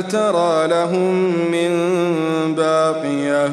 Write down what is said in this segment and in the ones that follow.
ترى لهم من باقية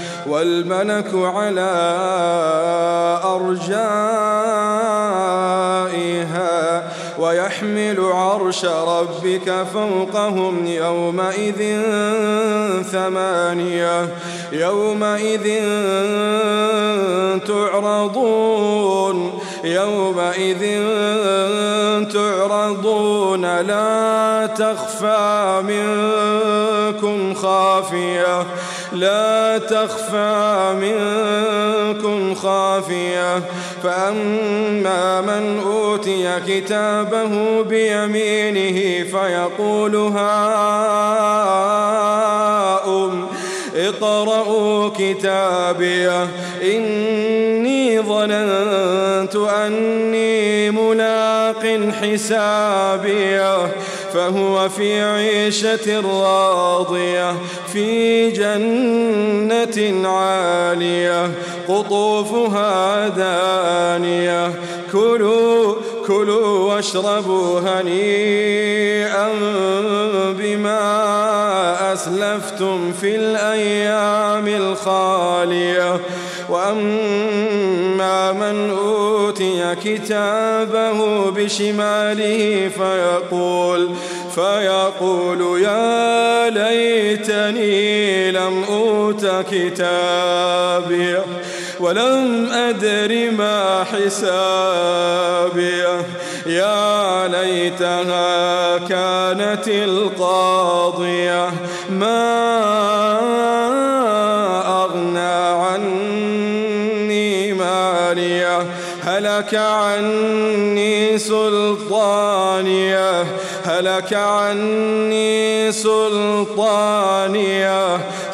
والملك على أرجائها ويحمل عرش ربك فوقهم يومئذ ثمانية يومئذ تعرضون يومئذ تعرضون لا تخفى منكم خافية. لا تخفى منكم خافية. فأما من أوتي كتابه بيمينه فيقول هاؤم اقرءوا كتابيه إني ظننت أني ملاق حسابيه فهو في عيشة راضية في جنة عالية قطوفها دانية. كلوا كلوا واشربوا هنيئا بما أسلفتم في الأيام الخالية. وأما من أوتي كتابه بشماله فيقول فيقول يا ليتني لم أوت كتابي ولم أدر ما حسابي. يا ليتها كانت القاضية ما هلك عني سلطانية هلك عني سلطانية.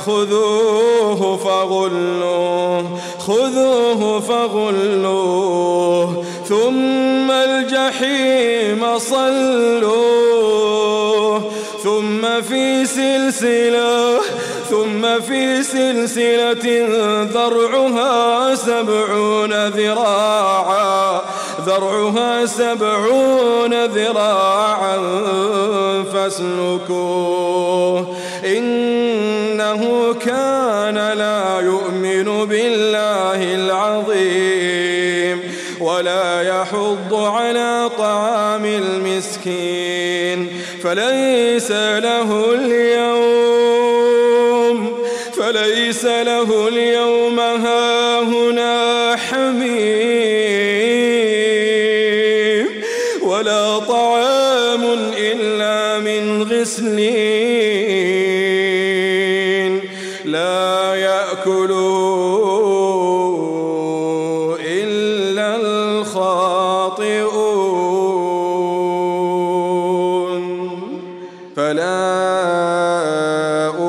خذوه فغلوه خذوه فغلوه. ثم الجحيم صلوه ثم في سلسلة ثم في سلسلة ذرعها سبعون ذراعا ذرعها سبعون ذراعا فاسلكوه. إنه كان لا يؤمن بالله العظيم ولا يحض على طعام المسكين فليس له اليوم فليس له اليوم هاهنا حميم ولا طعام إلا من غسلين لا يأكله إلا الخاطئون فلا